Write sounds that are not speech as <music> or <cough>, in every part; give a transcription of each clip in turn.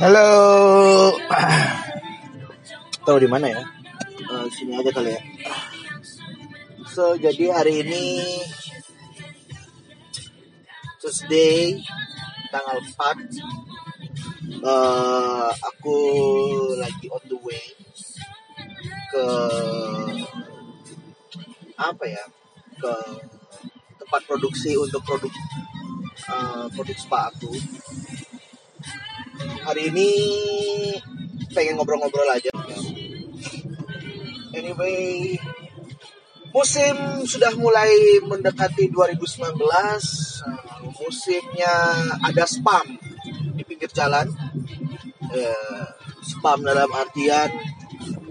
Halo. <clears throat> Tahu di mana ya? Uh, sini aja kali ya. So, jadi hari ini Tuesday tanggal 4 uh, aku lagi on the way ke apa ya? ke tempat produksi untuk produk uh, produk spa aku hari ini pengen ngobrol-ngobrol aja. Anyway, musim sudah mulai mendekati 2019. Musimnya ada spam di pinggir jalan. Uh, spam dalam artian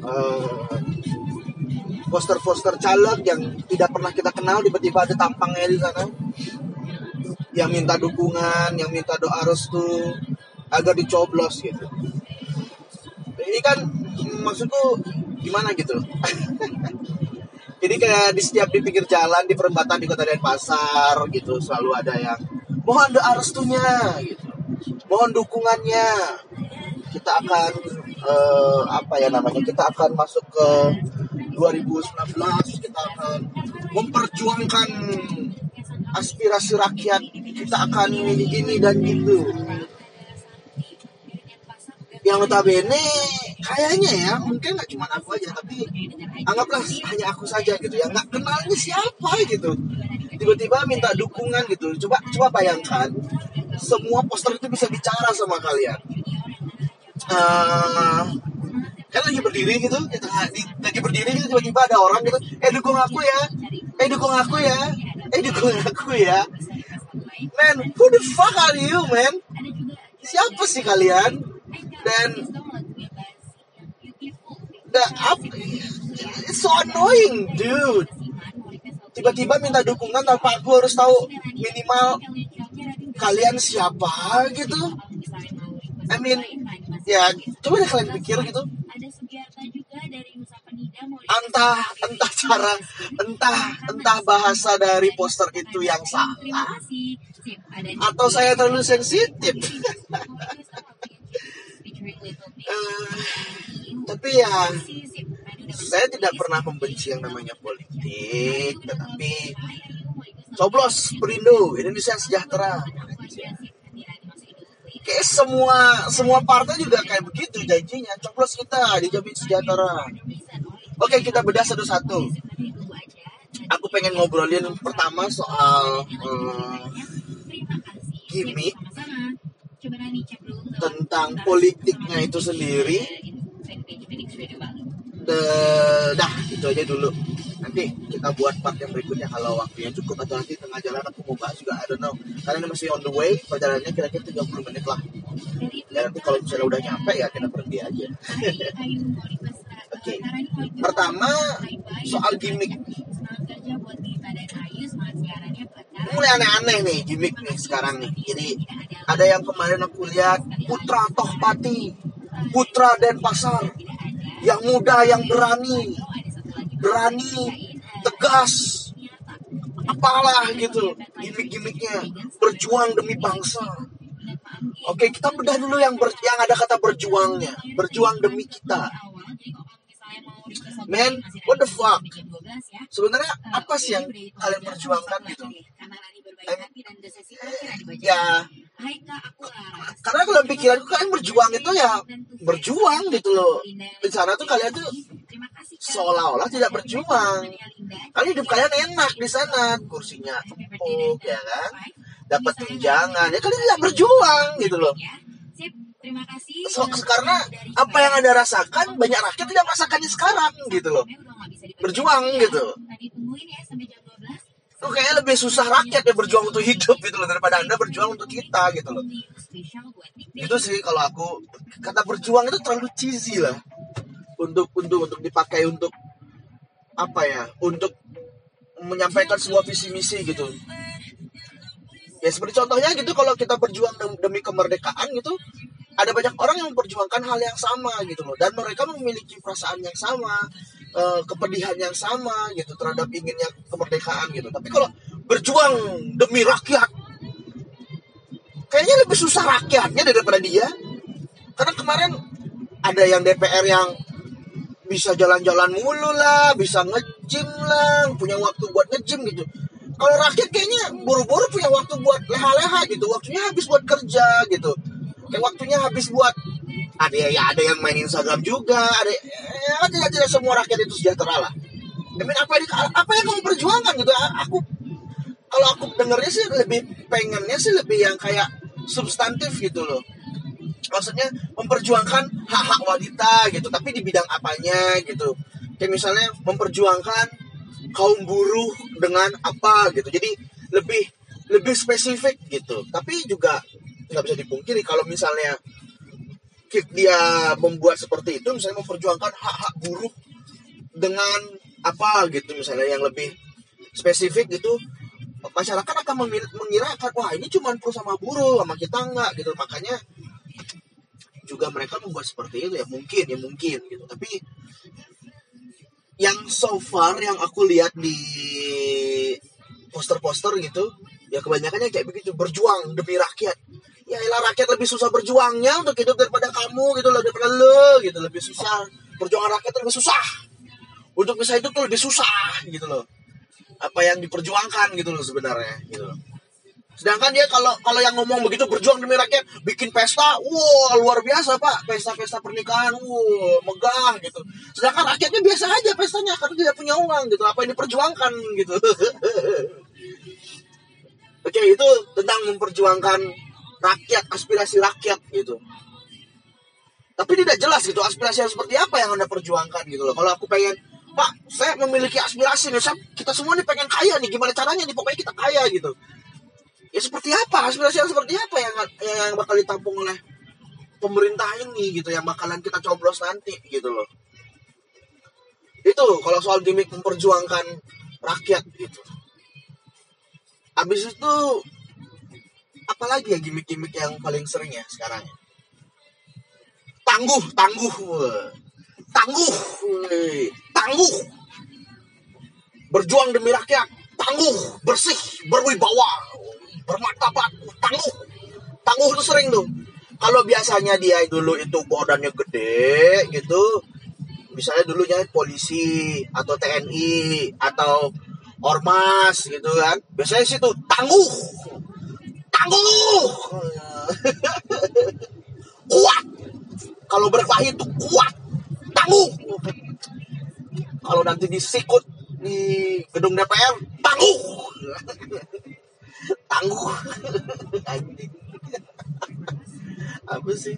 uh, poster-poster caleg yang tidak pernah kita kenal tiba-tiba ada tampangnya di sana yang minta dukungan, yang minta doa restu, agar dicoblos gitu. Ini kan maksudku gimana gitu jadi <laughs> kayak di setiap di pinggir jalan di perempatan di kota Denpasar gitu selalu ada yang mohon doa restunya gitu. Mohon dukungannya. Kita akan uh, apa ya namanya kita akan masuk ke 2019 kita akan memperjuangkan aspirasi rakyat. Kita akan ini ini dan gitu yang notabene kayaknya ya mungkin nggak cuma aku aja tapi anggaplah hanya aku saja gitu ya. Nggak kenalnya siapa gitu. Tiba-tiba minta dukungan gitu. Coba coba bayangkan semua poster itu bisa bicara sama kalian. Uh, kan lagi berdiri gitu kita lagi berdiri gitu tiba-tiba ada orang gitu eh dukung aku ya eh dukung aku ya eh dukung aku ya. Man who the fuck are you man siapa sih kalian dan the up it's so annoying dude. Tiba-tiba minta dukungan tanpa aku harus tahu minimal kalian siapa gitu. I mean ya coba deh kalian pikir gitu. Entah entah cara entah entah bahasa dari poster itu yang salah. Atau saya terlalu sensitif <laughs> uh, tapi ya saya tidak pernah membenci yang namanya politik tetapi coblos perindo Indonesia sejahtera. Kayak semua semua partai juga kayak begitu janjinya coblos kita dijamin sejahtera. Oke kita bedah satu-satu. Aku pengen ngobrolin pertama soal um, gimmick tentang politiknya itu sendiri. The, dah itu aja dulu. Nanti kita buat part yang berikutnya. Kalau waktunya cukup atau nanti tengah jalan aku mau bahas juga I don't know. Karena ini masih on the way perjalanannya kira-kira 30 menit lah. Ya nanti kalau misalnya udah nyampe ya kita pergi aja. Oke. Okay. pertama soal gimmick mulai aneh-aneh nih gimmick nih sekarang nih. Jadi ada yang kemarin aku lihat Putra Tohpati Putra Denpasar yang muda yang berani. Berani tegas apalah gitu. gimmick-gimmicknya. berjuang demi bangsa. oke kita bedah dulu yang ber, yang ada kata berjuangnya. Berjuang demi kita Man, what the fuck? Sebenarnya apa sih yang kalian perjuangkan gitu? ya. karena kalau pikiranku kalian berjuang itu ya berjuang gitu loh. di sana tuh kalian tuh seolah-olah tidak berjuang. kalian hidup kalian enak di sana. kursinya empuk ya kan? Dapat tunjangan. Ya kalian tidak berjuang gitu loh Terima kasih. So, karena apa yang anda rasakan banyak rakyat tidak merasakannya sekarang gitu loh. Berjuang gitu. Itu kayaknya lebih susah rakyat yang berjuang untuk hidup gitu loh daripada anda berjuang untuk kita gitu loh. Itu sih kalau aku kata berjuang itu terlalu cheesy lah untuk untuk untuk dipakai untuk apa ya untuk menyampaikan sebuah visi misi gitu ya seperti contohnya gitu kalau kita berjuang demi kemerdekaan gitu ada banyak orang yang memperjuangkan hal yang sama gitu loh dan mereka memiliki perasaan yang sama uh, kepedihan yang sama gitu terhadap inginnya kemerdekaan gitu tapi kalau berjuang demi rakyat kayaknya lebih susah rakyatnya daripada dia karena kemarin ada yang DPR yang bisa jalan-jalan mulu lah, bisa nge-gym lah, punya waktu buat nge-gym gitu. Kalau rakyat kayaknya buru-buru punya waktu buat leha-leha gitu, waktunya habis buat kerja gitu. Kayak waktunya habis buat ada ya ada yang main Instagram juga, ada ya tidak tidak semua rakyat itu sejahtera lah. Tapi apa yang apa yang kamu perjuangkan gitu? Aku kalau aku dengarnya sih lebih pengennya sih lebih yang kayak substantif gitu loh maksudnya memperjuangkan hak-hak wanita gitu tapi di bidang apanya gitu kayak misalnya memperjuangkan kaum buruh dengan apa gitu jadi lebih lebih spesifik gitu tapi juga nggak bisa dipungkiri. Kalau misalnya dia membuat seperti itu misalnya memperjuangkan hak-hak buruh dengan apa gitu misalnya yang lebih spesifik gitu masyarakat akan mengira wah ini cuma pro sama buruh sama kita enggak gitu. Makanya juga mereka membuat seperti itu ya mungkin ya mungkin gitu. Tapi yang so far yang aku lihat di poster-poster gitu ya kebanyakannya kayak begitu berjuang demi rakyat ya elah rakyat lebih susah berjuangnya untuk hidup daripada kamu gitu loh daripada lo gitu lebih susah perjuangan rakyat lebih susah untuk bisa hidup tuh lebih susah gitu loh apa yang diperjuangkan gitu loh sebenarnya gitu loh Sedangkan dia kalau kalau yang ngomong begitu berjuang demi rakyat, bikin pesta, wow luar biasa pak, pesta-pesta pernikahan, wow megah gitu. Sedangkan rakyatnya biasa aja pestanya karena tidak punya uang gitu. Apa yang diperjuangkan gitu. <laughs> Oke itu tentang memperjuangkan rakyat, aspirasi rakyat gitu. Tapi tidak jelas gitu aspirasi yang seperti apa yang anda perjuangkan gitu loh. Kalau aku pengen Pak, saya memiliki aspirasi nih, saya, kita semua nih pengen kaya nih, gimana caranya nih, pokoknya kita kaya gitu ya seperti apa aspirasi yang seperti apa yang yang bakal ditampung oleh pemerintah ini gitu yang bakalan kita coblos nanti gitu loh itu kalau soal gimmick memperjuangkan rakyat gitu habis itu apalagi ya gimmick-gimmick yang paling sering ya sekarang tangguh tangguh tangguh tangguh. Berjuang demi rakyat. Tangguh bersih berwibawa bermartabat. Tangguh. Tangguh tuh sering tuh. Kalau biasanya dia dulu itu badannya gede gitu misalnya dulunya polisi atau TNI atau ormas gitu kan biasanya situ tangguh tangguh. Kuat. Kalau berkelahi itu kuat. Tangguh. Kalau nanti disikut di gedung DPR tangguh. Tangguh. Apa sih?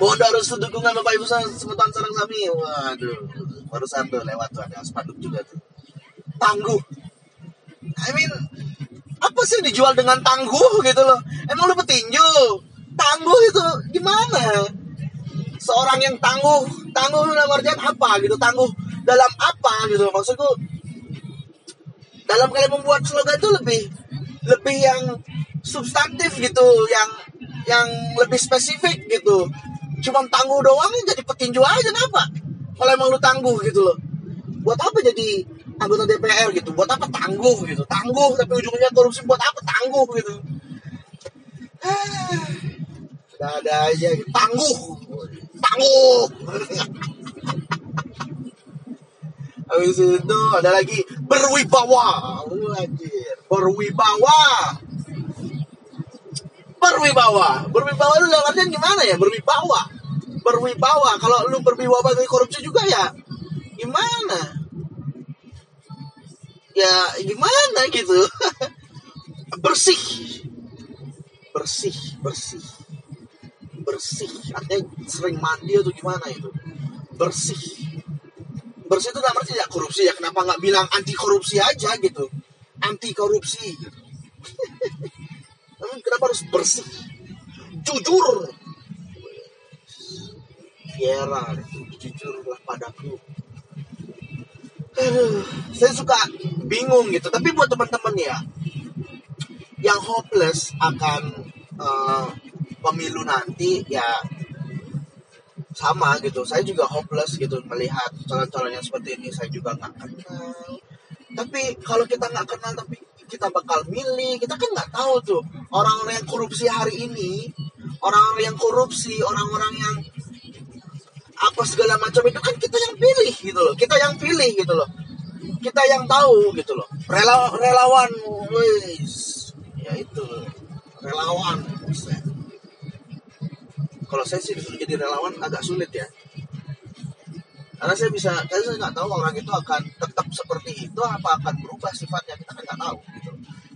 Mohon harus dukungan Bapak Ibu semeton sarang kami. Waduh, baru satu lewat tuh ada spanduk juga tuh. Tangguh. I mean, apa sih dijual dengan tangguh gitu loh? Emang lu petinju? Tangguh itu gimana? Seorang yang tangguh, tangguh dalam artian apa gitu? Tangguh dalam apa gitu? Maksudku dalam kalian membuat slogan itu lebih lebih yang substantif gitu yang yang lebih spesifik gitu cuma tangguh doang jadi petinju aja kenapa kalau emang lu tangguh gitu loh buat apa jadi anggota DPR gitu buat apa tangguh gitu. Tangguh tapi ujungnya korupsi buat apa tangguh gitu. Gak ada aja gitu. tangguh. Tangguh. Habis itu ada lagi berwibawa. Anjir berwibawa. Berwibawa. Berwibawa lu dalam artian gimana ya? Berwibawa. Berwibawa. Kalau lu berwibawa dari korupsi juga ya gimana ya gimana gitu? <laughs> Bersih. Bersih bersih. Bersih. Artinya sering mandi atau gimana itu? Bersih. Bersih itu namanya tidak korupsi ya. Kenapa nggak bilang anti korupsi aja gitu? Anti korupsi gitu. <laughs> kenapa harus bersih? Jujur. Fiera jujurlah padaku saya suka bingung gitu. Tapi buat teman-teman ya yang hopeless akan uh, pemilu nanti ya sama gitu. Saya juga hopeless gitu melihat calon-calon yang seperti ini. Saya juga nggak kenal. Tapi kalau kita nggak kenal tapi kita bakal milih. Kita kan nggak tahu tuh orang-orang yang korupsi hari ini orang-orang yang korupsi orang-orang yang apa segala macam itu kan kita yang pilih gitu loh. Kita yang pilih gitu loh. Kita yang tahu gitu loh. Rela, relawan wis. Ya itu. Relawan kalau saya sih disuruh jadi relawan agak sulit ya. Karena saya bisa saya nggak tahu orang itu akan tetap seperti itu apa akan berubah sifatnya kita kan nggak tahu gitu.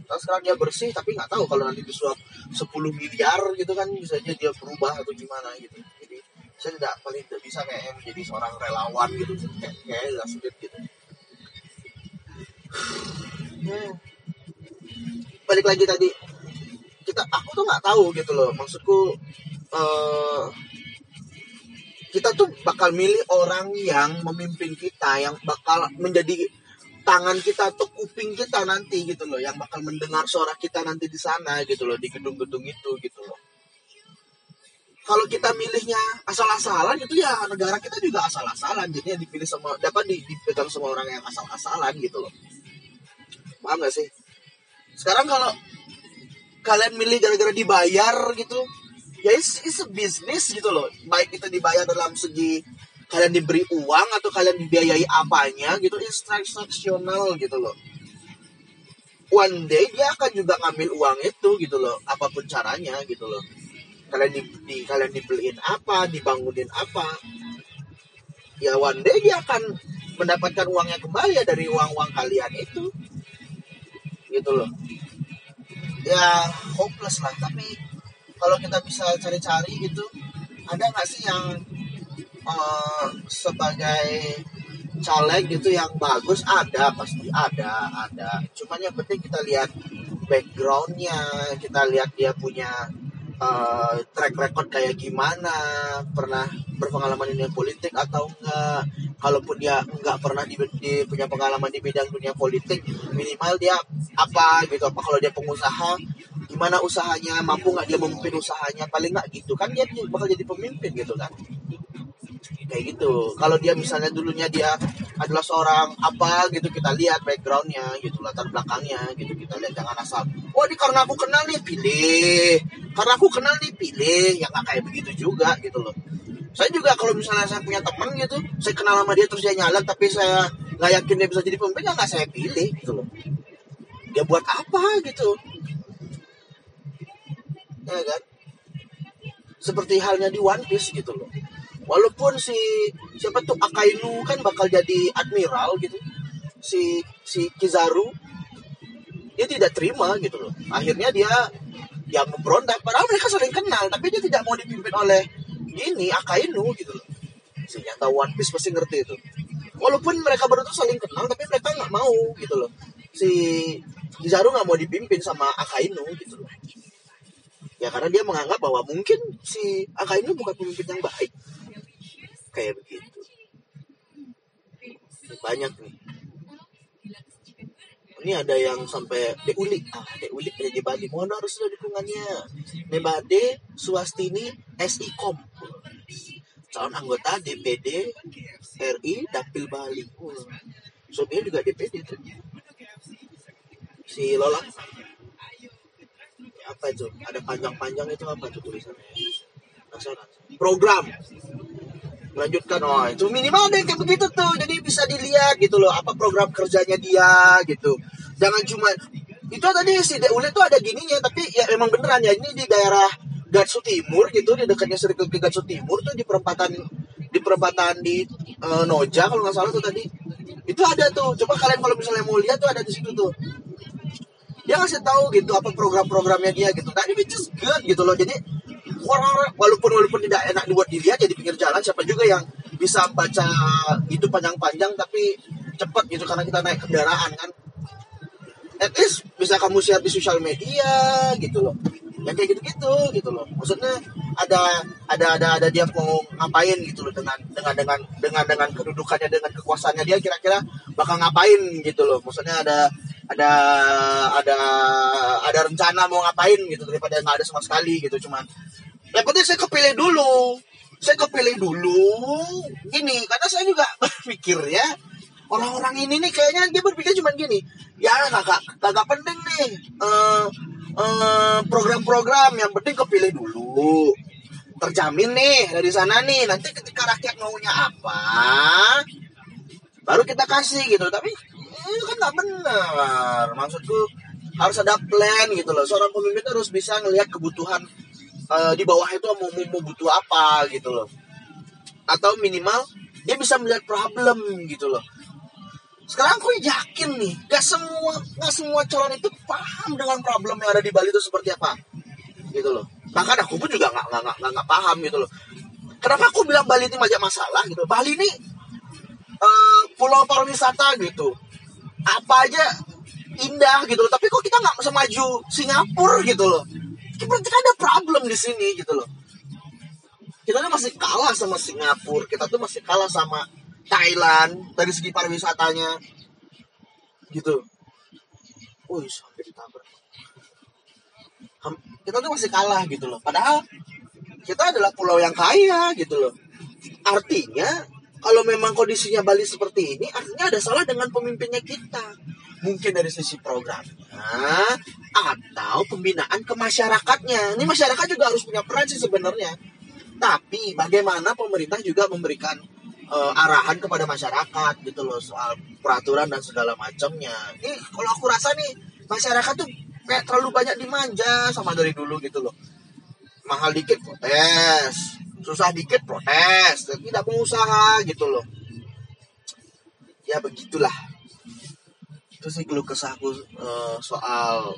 Nah, sekarang dia bersih tapi nggak tahu kalau nanti disuap 10 miliar gitu kan bisa aja dia berubah atau gimana gitu saya tidak paling tidak bisa kayak menjadi seorang relawan gitu. Kayak kayak agak sulit gitu. Hmm. balik lagi tadi. Kita aku tuh nggak tahu gitu loh. Maksudku uh, kita tuh bakal milih orang yang memimpin kita yang bakal menjadi tangan kita atau kuping kita nanti gitu loh. Yang bakal mendengar suara kita nanti di sana gitu loh di gedung-gedung itu gitu loh kalau kita milihnya asal-asalan itu ya negara kita juga asal-asalan. Jadinya dipilih sama dapat dipegang semua orang yang asal-asalan gitu loh. Paham gak sih? Sekarang kalau kalian milih gara-gara dibayar gitu ya it's, it's a business gitu loh. Baik kita dibayar dalam segi kalian diberi uang atau kalian dibiayai apanya gitu instruksional gitu loh. One day dia akan juga ngambil uang itu gitu loh apa pun caranya gitu loh kalian di, di kalian dibeliin apa dibangunin apa ya one day dia akan mendapatkan uangnya kembali ya dari uang-uang kalian itu. Gitu loh. Ya hopeless lah. Tapi kalau kita bisa cari-cari gitu ada nggak sih yang uh, sebagai caleg gitu yang bagus? Ada pasti ada ada. Cuman yang penting kita lihat backgroundnya kita lihat dia punya uh, track record kayak gimana pernah berpengalaman di dunia politik atau enggak. Kalaupun dia enggak pernah di, di punya pengalaman di bidang dunia politik minimal dia apa gitu apa kalau dia pengusaha gimana usahanya mampu nggak dia memimpin usahanya paling nggak gitu. Kan dia bakal jadi pemimpin gitu kan. Kayak gitu. Kalau dia misalnya dulunya dia adalah seorang apa gitu kita lihat backgroundnya gitu latar belakangnya gitu kita lihat jangan asal oh ini karena aku kenal nih pilih karena aku kenal nih pilih yang nggak kayak begitu juga gitu loh. Saya juga kalau misalnya saya punya teman gitu saya kenal sama dia terus dia nyalek tapi saya nggak yakin dia bisa jadi pemimpin ya nggak saya pilih gitu loh. Dia buat apa gitu. Ya kan? Seperti halnya di One Piece gitu loh. Walaupun si siapa tuh Akainu kan bakal jadi admiral gitu. Si si Kizaru dia tidak terima gitu loh. Akhirnya dia yang memberontak padahal mereka saling kenal tapi dia tidak mau dipimpin oleh ini Akainu gitu loh. Si nyata One Piece pasti ngerti itu. Walaupun mereka berdua saling kenal tapi mereka nggak mau gitu loh. Si Kizaru nggak mau dipimpin sama Akainu gitu loh. Ya karena dia menganggap bahwa mungkin si Akainu bukan pemimpin yang baik. Kayak begitu. Banyak nih ini ada yang sampai deulik ah deulik ada di Bali mohon harus ada dukungannya. Nebade Suastini SIKOM calon anggota DPD RI Dapil Bali. Oh. dia juga DPD tuh si Lola. Apa itu? Ada panjang-panjang itu apa tuh tulisannya? Program. Melanjutkan oh itu minimal deh kayak begitu tuh. Jadi bisa dilihat gitu loh apa program kerjanya dia gitu jangan cuma itu tadi si Deule tuh ada gininya tapi ya emang beneran ya ini di daerah Gatsu Timur gitu di dekatnya Sirkuit Gatsu Timur tuh di perempatan di perempatan di uh, Noja kalau nggak salah tuh tadi. Itu ada tuh coba kalian kalau misalnya mau lihat tuh ada di situ tuh. Dia ngasih tahu gitu apa program-programnya dia gitu. Nah ini which is good gitu loh jadi walaupun walaupun tidak enak dibuat dilihat ya di pinggir jalan siapa juga yang bisa baca itu panjang-panjang tapi cepat gitu karena kita naik kendaraan kan at least bisa kamu share di sosial media gitu loh. Ya kayak gitu-gitu gitu loh. Maksudnya ada ada ada ada dia mau ngapain gitu loh dengan dengan dengan dengan dengan kedudukannya dengan kekuasaannya dia kira-kira bakal ngapain gitu loh. Maksudnya ada ada ada ada rencana mau ngapain gitu daripada nggak ada sama sekali gitu. Cuman yang penting saya kepilih dulu. Saya kepilih dulu. Gini karena saya juga <laughs> berpikir ya orang-orang ini nih kayaknya dia berpikir cuma gini ya kagak kagak penting nih uh, eh, program-program yang penting kepilih dulu. Terjamin nih dari sana nih nanti ketika rakyat maunya apa baru kita kasih gitu. Tapi itu kan nggak benar maksudku harus ada plan gitu loh. Seorang pemimpin harus bisa ngelihat kebutuhan uh, di bawah itu mau, mau, mau butuh apa gitu loh. Atau minimal dia bisa melihat problem gitu loh sekarang aku yakin nih gak semua gak semua calon itu paham dengan problem yang ada di Bali itu seperti apa. Gitu loh. Bahkan aku pun juga nggak nggak nggak paham gitu loh. Kenapa aku bilang Bali ini banyak masalah gitu? Bali ini uh, pulau pariwisata gitu. Apa aja indah gitu loh. Tapi kok kita nggak semaju Singapura gitu loh. Berarti kan ada problem di sini gitu loh. Kita tuh masih kalah sama Singapura kita tuh masih kalah sama Thailand dari segi pariwisatanya gitu Wih, sampai ditabrak kita tuh masih kalah gitu loh padahal kita adalah pulau yang kaya gitu loh artinya kalau memang kondisinya Bali seperti ini, artinya ada salah dengan pemimpinnya kita. Mungkin dari sisi programnya atau pembinaan ke masyarakatnya. Ini masyarakat juga harus punya peran sih sebenarnya. Tapi bagaimana pemerintah juga memberikan uh, arahan kepada masyarakat gitu loh soal peraturan dan segala macamnya. Ini kalau aku rasa nih masyarakat tuh kayak terlalu banyak dimanja sama dari dulu gitu loh. Mahal dikit protes, susah dikit protes. Tidak pengusaha gitu loh. Ya begitulah. Itu sih keluh kesahku uh, soal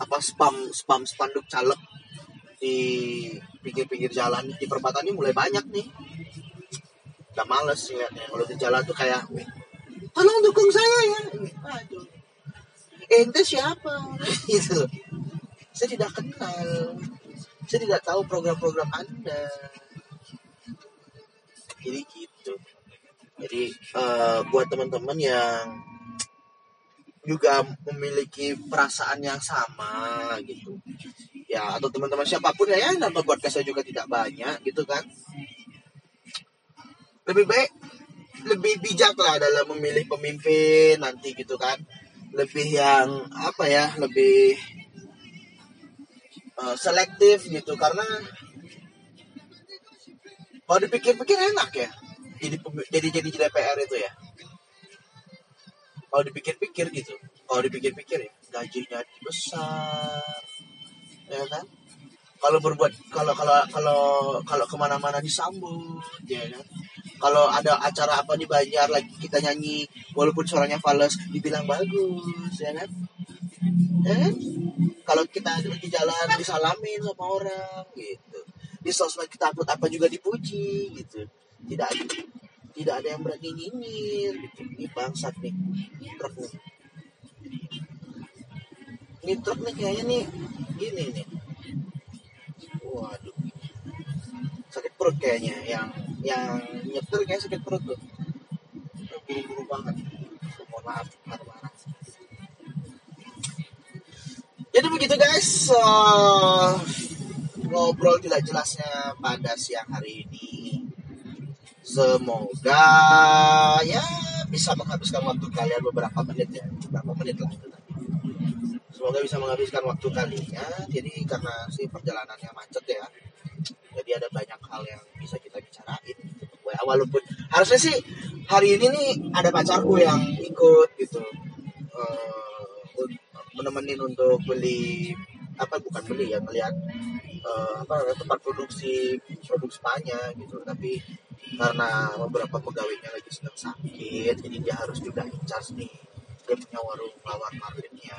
apa spam spam spanduk caleg di pinggir-pinggir jalan. Di perempatan ini mulai banyak nih udah males liatnya kalau di jalan tuh kayak tolong dukung saya ya. Aduh. Ente siapa? <laughs> Gitu. Saya tidak kenal. Saya tidak tahu program-program anda. Jadi gitu. Jadi uh, buat teman-teman yang juga memiliki perasaan yang sama gitu. Ya atau teman-teman siapa pun ya yang nonton podcast saya juga tidak banyak gitu kan lebih baik lebih bijak lah dalam memilih pemimpin nanti gitu kan. Lebih yang apa ya lebih uh, selektif gitu. Karena kalau dipikir-pikir enak ya jadi jadi jadi DPR itu ya. Kalau dipikir-pikir gitu. Kalau dipikir-pikir ya gajinya besar ya kan kalau berbuat kalau kalau kalau kalau ke mana-mana disambut ya kan? Kalau ada acara apa di Banjar lagi kita nyanyi walaupun suaranya fals dibilang bagus ya kan? Ya kan? Kalau kita lagi jalan disalamin sama orang gitu. Di sosmed kita upload apa juga dipuji gitu. Tidak ada tidak ada yang berani nyinyir gitu. Ini bangsat nih truk nih. Ini truk nih kayaknya nih gini nih waduh. Sakit perut kayaknya. Yang yang nyetir kayak sakit perut tuh. Buru-buru banget. Mohon maaf marah-marah. Jadi begitu guys. Uh, ngobrol tidak jelasnya pada siang hari ini. Semoga ya bisa menghabiskan waktu kalian beberapa menit ya, beberapa menit lah. Semoga bisa menghabiskan waktu kalian. Jadi karena si perjalanannya macet ya, jadi ada banyak hal yang bisa kita bicarain. Walaupun harusnya sih hari ini nih ada pacarku yang ikut gitu, uh, untuk beli apa bukan beli ya melihat uh, apa tempat produksi produk spanya gitu. Tapi karena beberapa pegawainya lagi sedang sakit jadi dia harus juga in charge nih dia punya warung lawan marketnya.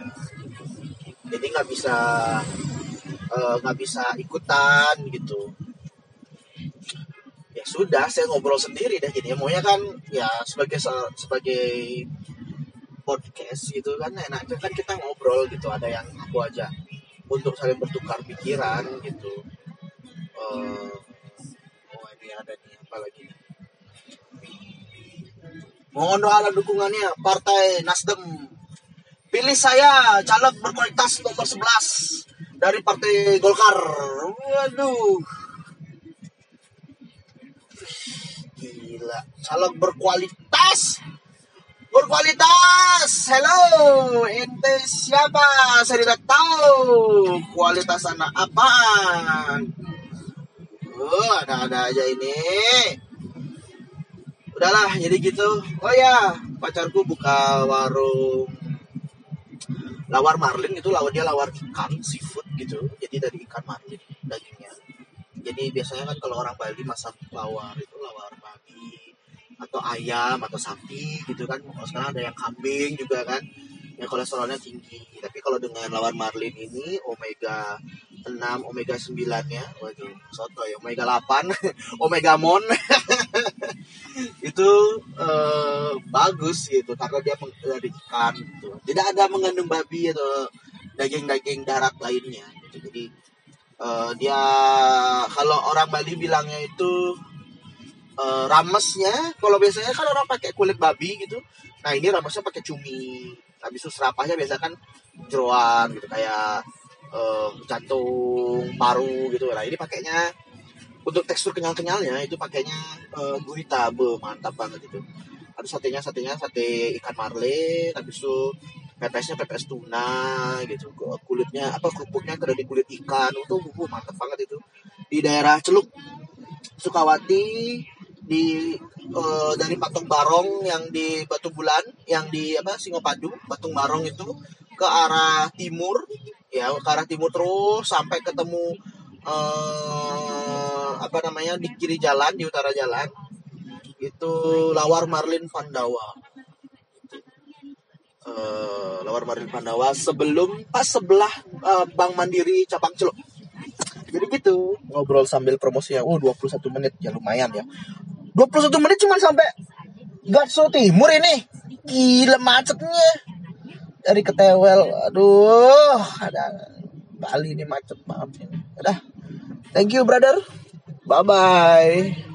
Jadi nggak bisa eh, nggak uh, bisa ikutan gitu. Ya sudah saya ngobrol sendiri deh. Jadi maunya kan ya sebagai sebagai podcast gitu kan enaknya kan kita ngobrol gitu ada yang aku aja untuk saling bertukar pikiran gitu. Uh, oh ini ada nih apa lagi mohon doa dan dukungannya partai Nasdem. Pilih saya caleg berkualitas nomor 11 dari partai Golkar. Waduh. Gila caleg berkualitas berkualitas. Hello, ente siapa? Saya tidak tahu kualitas anak apaan. Oh, ada-ada aja ini. Udahlah, jadi gitu. Oh ya, pacarku buka warung lawar marlin itu lawar dia lawar ikan seafood gitu jadi dari ikan marlin dagingnya jadi biasanya kan kalau orang Bali masak lawar itu lawar babi atau ayam atau sapi gitu kan kalau sekarang ada yang kambing juga kan yang kolesterolnya tinggi tapi kalau dengan lawar marlin ini omega 6 omega 9 nya waduh soto ya omega 8 <laughs> omega mon <laughs> itu uh, bagus gitu karena dia dari ikan gitu. Tidak ada mengandung babi atau daging-daging darat lainnya. Gitu. Jadi uh, dia kalau orang Bali bilangnya itu uh, ramesnya, kalau biasanya kan orang pakai kulit babi gitu. Nah ini ramesnya pakai cumi. Habis itu serapahnya biasa kan jeroan gitu kayak uh, jantung, paru gitu. Nah ini pakainya untuk tekstur kenyal-kenyalnya itu pakainya uh, gurita be mantap banget itu ada satenya satenya sate ikan marle habis itu pepesnya pepes tuna gitu kulitnya apa kerupuknya ada di kulit ikan itu uh, mantap banget itu di daerah Celuk Sukawati di uh, dari Patung Barong yang di Batu Bulan yang di apa Singopadu Patung Barong itu ke arah timur ya ke arah timur terus sampai ketemu uh, apa namanya di kiri jalan di utara jalan. Itu Lawar Marlin Pandawa. Uh, Lawar Marlin Pandawa sebelum pas sebelah uh, Bank Mandiri cabang Celuk jadi gitu ngobrol sambil promosinya oh 21 menit ya lumayan ya 21 menit cuma sampai Gatso Timur ini gila macetnya dari Ketewel aduh ada Bali ini macet banget ini udah Thank you, brother. Bye bye.